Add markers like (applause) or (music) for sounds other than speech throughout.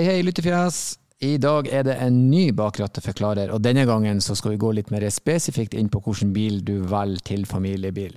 Hei, hei, lyttefjes. I dag er det en ny bakratteforklarer, og denne gangen så skal vi gå litt mer spesifikt inn på hvilken bil du velger til familiebil.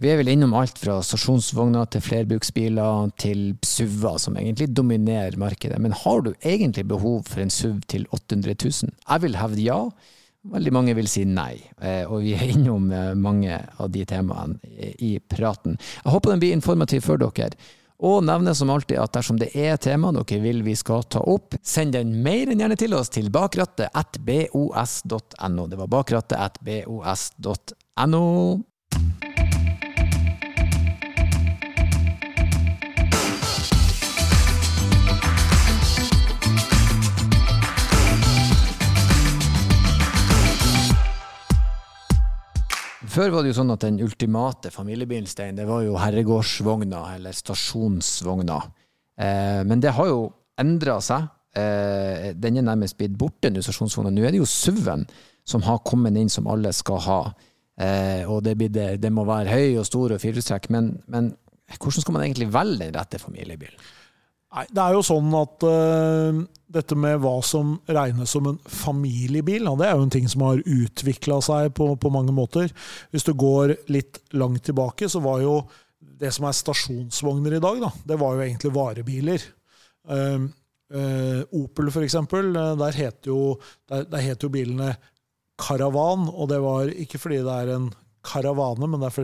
Vi er vel innom alt fra stasjonsvogner til flerbruksbiler til SUV-er, som egentlig dominerer markedet. Men har du egentlig behov for en SUV til 800 000? Jeg vil hevde ja. Veldig mange vil si nei, eh, og vi er innom eh, mange av de temaene i praten. Jeg håper den blir informativ for dere. Og nevner som alltid at dersom det er tema dere vil vi skal ta opp, send den mer enn gjerne til oss til bakrattet at bos.no. Det var bakrattet at bos.no. Før var det jo sånn at den ultimate familiebilen, Stein, det var jo herregårdsvogna, eller stasjonsvogna. Eh, men det har jo endra seg. Eh, den er nærmest blitt borte nå, stasjonsvogna. Nå er det jo SUV-en som har kommet inn, som alle skal ha. Eh, og det, det, det, må være høy og stor og firehjulstrekk. Men, men hvordan skal man egentlig velge den rette familiebilen? Nei, Det er jo sånn at uh, dette med hva som regnes som en familiebil, ja, det er jo en ting som har utvikla seg på, på, mange måter. Hvis du går litt langt tilbake, så var jo det som er stasjonsvogner i dag, da, det var jo egentlig varebiler. Uh, uh, Opel, for eksempel, der heter jo, der, der het jo bilene Caravan, og det var ikke fordi det er en karavane, men det er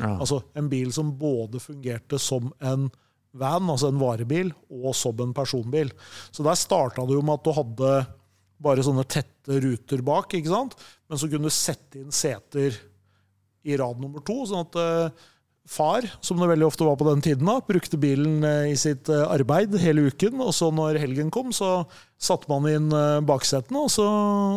Altså en bil som både fungerte som en van, altså en varebil, og som en personbil. Så der starta det jo med at du hadde bare sånne tette ruter bak, ikke sant? men så kunne du sette inn seter i rad nummer to, sånn at uh, far, som det veldig ofte var på den tiden, da, brukte bilen uh, i sitt uh, arbeid hele uken. Og så når helgen kom, så satte man inn baksetene, og så,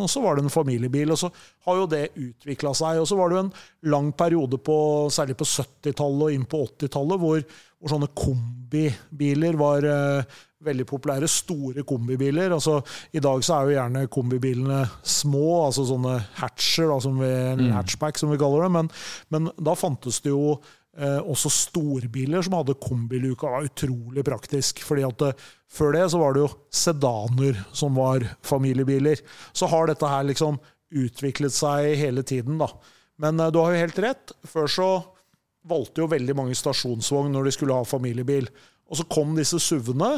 og så, var det en familiebil. Og så har jo det utvikla seg. Og så var det jo en lang periode, på, særlig på 70-tallet og inn på 80-tallet, hvor hvor sånne kombibiler var uh, veldig populære. Store kombibiler. Altså, I dag så er jo gjerne kombibilene små, altså sånne hatcher, da, som vi, mm. hatchback som vi kaller det. Men, men da fantes det jo uh, også storbiler som hadde kombiluka. Var utrolig praktisk. fordi at uh, før det så var det jo sedaner som var familiebiler. Så har dette her liksom utviklet seg hele tiden, da. Men du har jo helt rett. Før så valgte jo veldig mange stasjonsvogn når de skulle ha familiebil. Og så kom disse SUV-ene,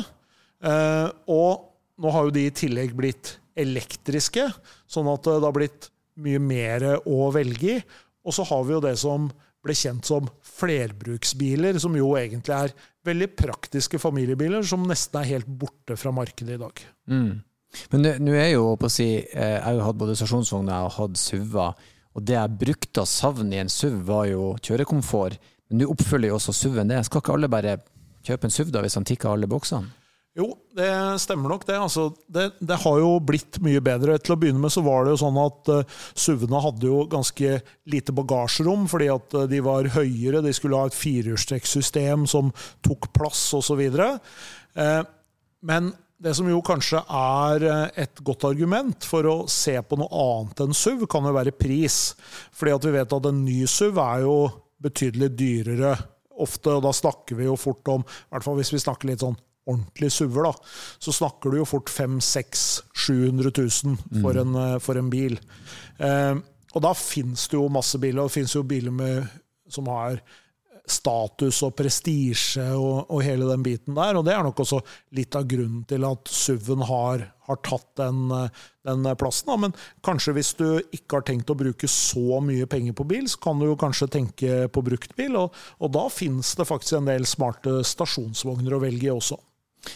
eh, og nå har jo de i tillegg blitt elektriske, sånn at det har blitt mye mer å velge i. Og så har vi jo det som ble kjent som flerbruksbiler, som jo egentlig er veldig praktiske familiebiler, som nesten er helt borte fra markedet i dag. Mm. Men nå er jo, på å si, eh, jeg har jo hatt både stasjonsvogner og hatt SUV-er. Og det jeg brukte av savn i en SUV, var jo kjørekomfort. Men nå oppfølger jo også SUV-en det. Skal ikke alle bare kjøpe en SUV da, hvis han tikker alle boksene? Jo, det stemmer nok det. Altså, det. det. har jo blitt mye bedre. Til å begynne med så var det jo sånn at uh, SUV-ene hadde jo ganske lite bagasjerom, fordi at uh, de var høyere. De skulle ha et firehjulstrekksystem som tok plass osv. Uh, men det som jo kanskje er eh, et godt argument for å se på noe annet enn SUV, kan jo være pris. Fordi at vi vet at en ny SUV er jo betydelig dyrere ofte, og da snakker vi jo fort om, i hvert fall hvis vi snakker litt sånn ordentlig SUV-er, da, så snakker du jo fort 500 600 000 for, en, mm. for en bil. Eh, og da finnes det jo masse biler, og det finnes jo biler med, som har status og prestisje og, og, hele den biten der. Og det er nok også litt av grunnen til at SUV-en har, har, tatt den, den plassen. Da. Men kanskje hvis du ikke har tenkt å bruke så mye penger på bil, så kan du jo kanskje tenke på bruktbil. Og, og da finnes det faktisk en del smarte stasjonsvogner å velge i også.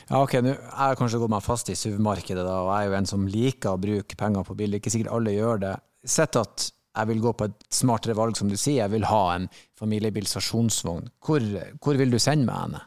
Ja, ok, nå har jeg kanskje gått meg fast i SUV-markedet, og jeg er jo en som liker å bruke penger på bil. Ikke sikkert alle gjør det. Sett at jeg vil gå på et smartere valg, som du sier. Jeg vil ha en familiebil stasjonsvogn. Hvor, hvor vil du sende meg henne?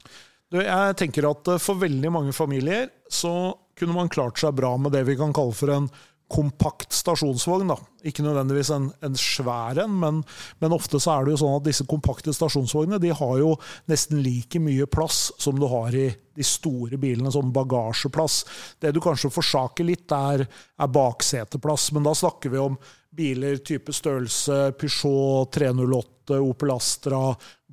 Jeg tenker at eh, for veldig mange familier så kunne man klart seg bra med det vi kan kalle for en kompakt stasjonsvogn. Da. Ikke nødvendigvis en, en svær en, men, men, ofte så er det jo sånn at disse kompakte stasjonsvognene de har jo nesten like mye plass som du har i de store bilene, som bagasjeplass. Det du kanskje forsaker litt, er, er bakseteplass, men da snakker vi om biler type størrelse Peugeot 308, Opel Astra,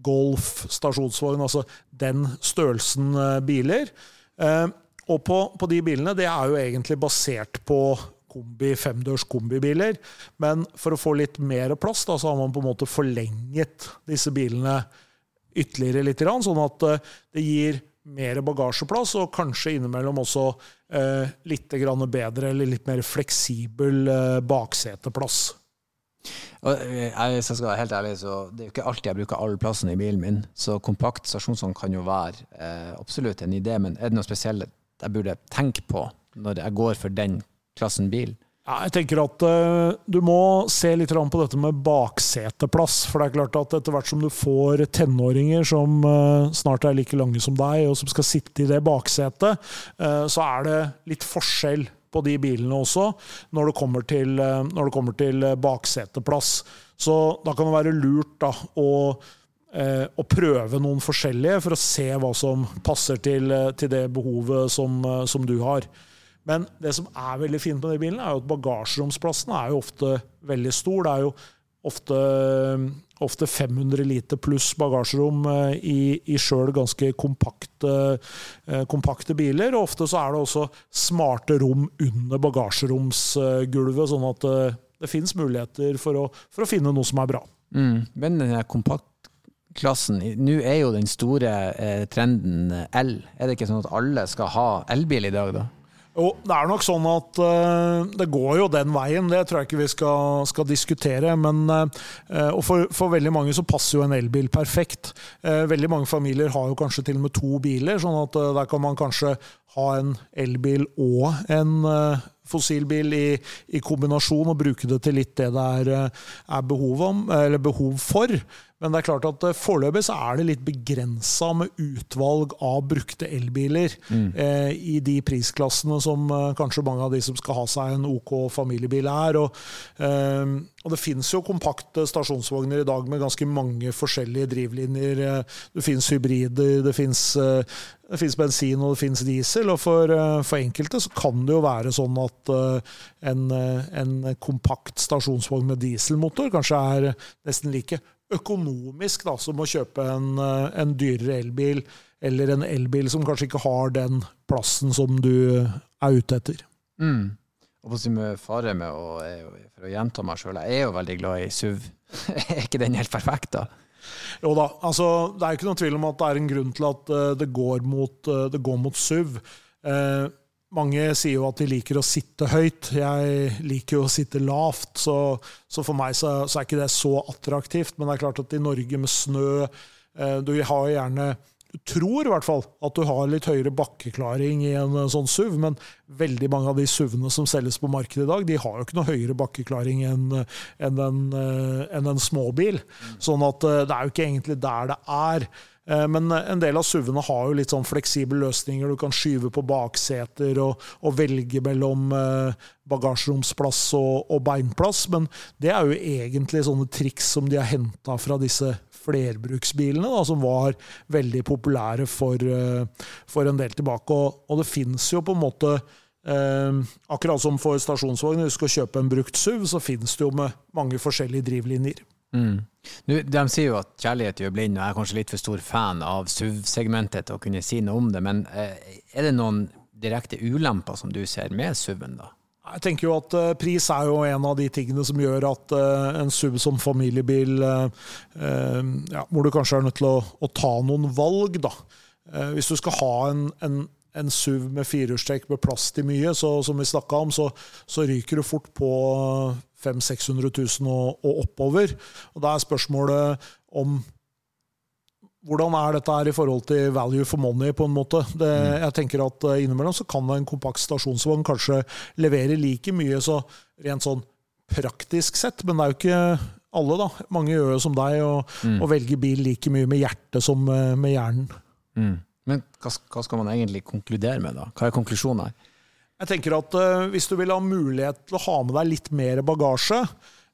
Golf, stasjonsvogn, altså den størrelsen eh, biler. Eh, og på, på, de bilene, det er jo egentlig basert på kombi, femdørs kombibiler. Men for å få litt mer plass, da, så har man på en måte forlenget disse bilene ytterligere litt, sånn at eh, det gir mer bagasjeplass, og kanskje innimellom også eh, litt bedre eller litt mer fleksibel eh, bakseteplass. Og eh, jeg skal være helt ærlig, så Det er jo ikke alltid jeg bruker all plassen i bilen min, så kompakt stasjonsvogn kan jo være eh, absolutt en idé. Men er det noe spesielt jeg burde tenke på når jeg går for den klassen bil? Ja, jeg tenker at uh, Du må se litt på dette med bakseteplass. For det er klart at etter hvert som du får tenåringer som uh, snart er like lange som deg, og som skal sitte i det baksetet, uh, så er det litt forskjell på de bilene også når det kommer til, det kommer til bakseteplass. Så da kan det være lurt da, å, og prøve noen forskjellige for å se hva som passer til, til det behovet som, som du har. Men det som er veldig fint med de bilene, er jo at bagasjeromsplassen er jo ofte veldig stor. Det er jo ofte, ofte 500 liter pluss bagasjerom eh, i, i sjøl ganske kompakte, eh, kompakte, biler. Og ofte så er det også smarte rom under bagasjeromsgulvet, sånn at det, eh, det finnes muligheter for å, for å, finne noe som er bra. Mm. Men denne kompaktklassen, nå er jo den store eh, trenden el. Er det ikke sånn at alle skal ha elbil i dag, da? Jo, det er nok sånn at uh, det går jo den veien, det tror jeg ikke vi skal, skal diskutere. Men, uh, og for, for, veldig mange så passer jo en elbil perfekt. Uh, veldig mange familier har jo kanskje til og med to biler, sånn at der kan man kanskje ha en elbil og en fossilbil i, i, kombinasjon og bruke det til litt det det er, er behov, om, behov for. Men det er klart at eh, foreløpig så er det litt begrensa med utvalg av brukte elbiler mm. eh, i de prisklassene som eh, kanskje mange av de som skal ha seg en OK familiebil er. Og, eh, og det finnes jo kompakte stasjonsvogner i dag med ganske mange forskjellige drivlinjer. Eh, det finnes hybrider, det finnes, finnes bensin og det finnes diesel. Og for, for, enkelte så kan det jo være sånn at en, en kompakt stasjonsvogn med dieselmotor kanskje er nesten like økonomisk da, som å kjøpe en, eh, en dyrere elbil, eller en elbil som kanskje ikke har den plassen som du er ute etter. Mm. Og fare med å, for å gjenta meg sjøl, jeg er jo veldig glad i SUV. (laughs) er ikke den helt perfekt, da? Jo da, altså, det er ikke noen tvil om at det er en grunn til at uh, det, går mot, uh, det går mot SUV. Uh, mange sier jo at de liker å sitte høyt. Jeg liker jo å sitte lavt, så, så for meg så, så, er ikke det så attraktivt. Men det er klart at i Norge med snø eh, Du har jo gjerne tror i hvert fall at du har litt høyere bakkeklaring i en eh, sånn SUV, men veldig mange av de SUV-ene som selges på markedet i dag, de har jo ikke noe høyere bakkeklaring enn en, en, en, en småbil. Sånn at eh, det er jo ikke egentlig der det er. Eh, men en del av SUV-ene har jo litt sånn fleksible løsninger. Du kan skyve på bakseter og, og velge mellom eh, bagasjeromsplass og, og, beinplass. Men det er jo egentlig sånne triks som de har henta fra disse flerbruksbilene, da, som var veldig populære for, eh, for en del tilbake. Og, og det fins jo på en måte eh, Akkurat som for stasjonsvogn, hvis du skal kjøpe en brukt SUV, så finnes det jo med mange forskjellige drivlinjer. Mm. Nu, de sier jo at kjærlighet gjør blind, og jeg er kanskje litt for stor fan av SUV-segmentet til å kunne si noe om det, men eh, er det noen direkte ulemper som du ser med SUV-en, da? Jeg tenker jo at uh, Pris er jo en av de tingene som gjør at uh, en SUV som familiebil, uh, ja, hvor du kanskje er nødt til å, å ta noen valg, da. hvis du skal ha en, en, en SUV med firehjulstrekk med plass til mye, så, som vi snakka om, så, så, ryker du fort på 500 600 000 og, og oppover. Og Da er spørsmålet om hvordan er dette her i forhold til value for money, på en måte? Det, mm. jeg tenker at eh, Innimellom så kan en kompakt stasjonsvogn kanskje levere like mye så rent sånn praktisk sett, men det er jo ikke alle, da. Mange gjør jo som deg og, mm. og velger bil like mye med hjertet som eh, med hjernen. Mm. Men hva, hva, skal man egentlig konkludere med, da? Hva er konklusjonen her? Jeg tenker at uh, Hvis du vil ha mulighet til å ha med deg litt mer bagasje,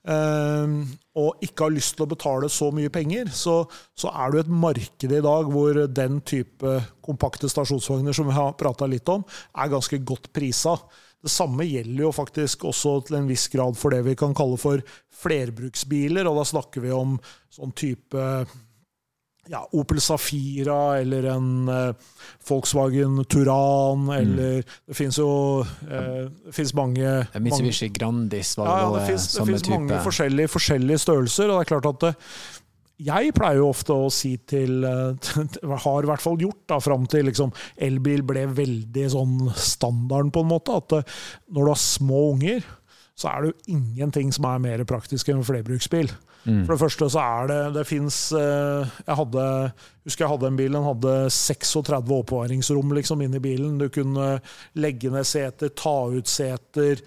og ikke har lyst til å betale så mye penger, så, så er det jo et marked i dag hvor den type kompakte stasjonsvogner som vi har prata litt om, er ganske godt prisa. Det samme gjelder jo faktisk også til en viss grad for det vi kan kalle for flerbruksbiler, og da snakker vi om sånn type ja, Opel Safira eller en eh, Volkswagen Turan, mm. eller Det fins jo eh, det finnes mange Mitsubishi Grandis var ja, ja, det finnes, det finnes mange forskjellige, forskjellige, størrelser. og det er klart at det, jeg pleier jo ofte å si til (laughs) Har i hvert fall gjort da, fram til liksom, elbil ble veldig sånn standarden, på en måte. At når du har små unger, så er det jo ingenting som er mer praktisk enn flerbruksbil. Mm. For det første så er det Det fins eh, Jeg hadde, husker jeg hadde en bil, den hadde 36 oppbevaringsrom liksom inni bilen. Du kunne legge ned seter, ta ut seter,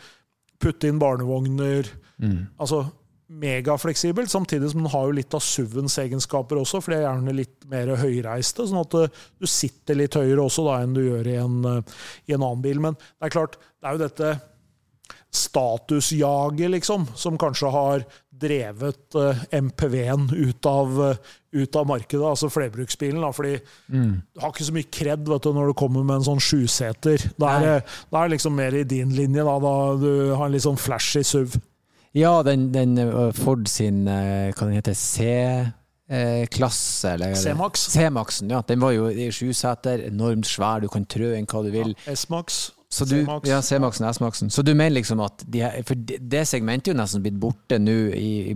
putte inn barnevogner. Mm. Altså megafleksibelt, samtidig som den har jo litt av SUV-ens egenskaper også, for det er gjerne litt mer høyreiste. Sånn at eh, du sitter litt høyere også da enn du gjør i en, eh, i en annen bil. Men det er klart, det er jo dette statusjaget, liksom, som kanskje har drevet eh, MPV-en ut, uh, ut, av markedet, altså flerbruksbilen. Da, fordi mm. du har ikke så mye kred vet du, når du kommer med en sånn sjuseter. Da er det liksom mer i din linje, da, da du har en litt sånn flashy SUV. Ja, den, den uh, Ford sin hva den heter, C klasse C-Max. C-Maxen, ja. Den var jo i sjuseter, enormt svær, du kan trø inn hva du vil. Ja, S-Max. Så du, ja, C-Maxen og S-Maxen. Så du mener liksom at de, For det segmentet er jo nesten blitt borte nå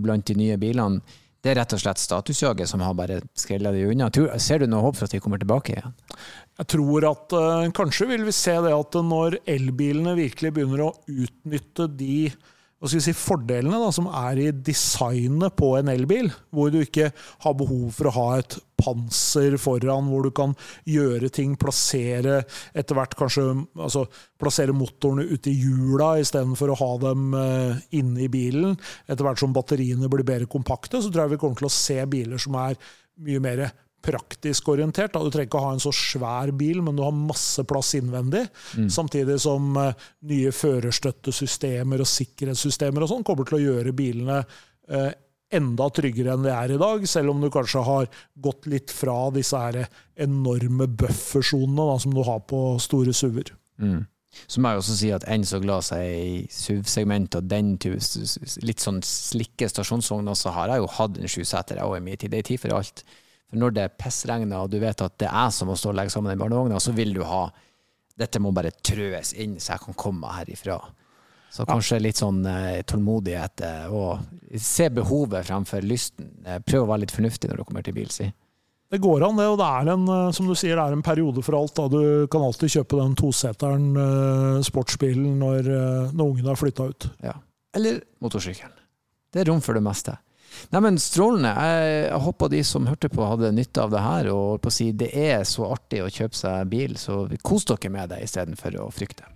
blant de nye bilene. Det er rett og slett statusjaget som har bare skrella de unna. Ser du noe håp for at de kommer tilbake igjen? Jeg tror at uh, kanskje vil vi se det at når elbilene virkelig begynner å utnytte de hva skal vi si, fordelene da, som er i designet på en elbil, hvor du ikke har behov for å ha et panser foran, hvor du kan gjøre ting, plassere etter hvert kanskje altså, plassere motorene ute i hjula istedenfor å ha dem uh, inne i bilen. Etter hvert som batteriene blir bedre kompakte, så tror jeg vi kommer til å se biler som er mye mer praktisk orientert. Da. Du trenger ikke å ha en så svær bil, men du har masse plass innvendig. Mm. Samtidig som uh, nye førerstøttesystemer og sikkerhetssystemer og sånn kommer til å gjøre bilene uh, enda tryggere enn det er i dag, selv om du kanskje har gått litt fra disse her enorme buffersonene som du har på store SUV-er. Mm. Så må jeg også si at en så glad seg i SUV-segmentet og den litt sånn slikke stasjonsvogna, så har jeg jo hatt en sjuseter i min tid. Det er tid for alt. For når det pissregner, og du vet at det er jeg som må stå og legge sammen den barnevogna, så vil du ha Dette må bare trøes inn, så jeg kan komme meg herifra. Så kanskje litt sånn eh, tålmodighet eh, og se behovet fremfor lysten. Eh, prøv å være litt fornuftig når du kommer til bil, si. Det går an, det. Og det er en, eh, som du sier, det er en periode for alt. Da. Du kan alltid kjøpe den toseteren, uh, sportsbilen, når, uh, når ungen har flytta ut. Ja. Eller motorsykkelen. Det er rom for det meste. Neimen, strålende. Jeg, jeg håper de som hørte på, hadde nytte av det her. Og på å si, det er så artig å kjøpe seg bil, så kos dere med det istedenfor å frykte.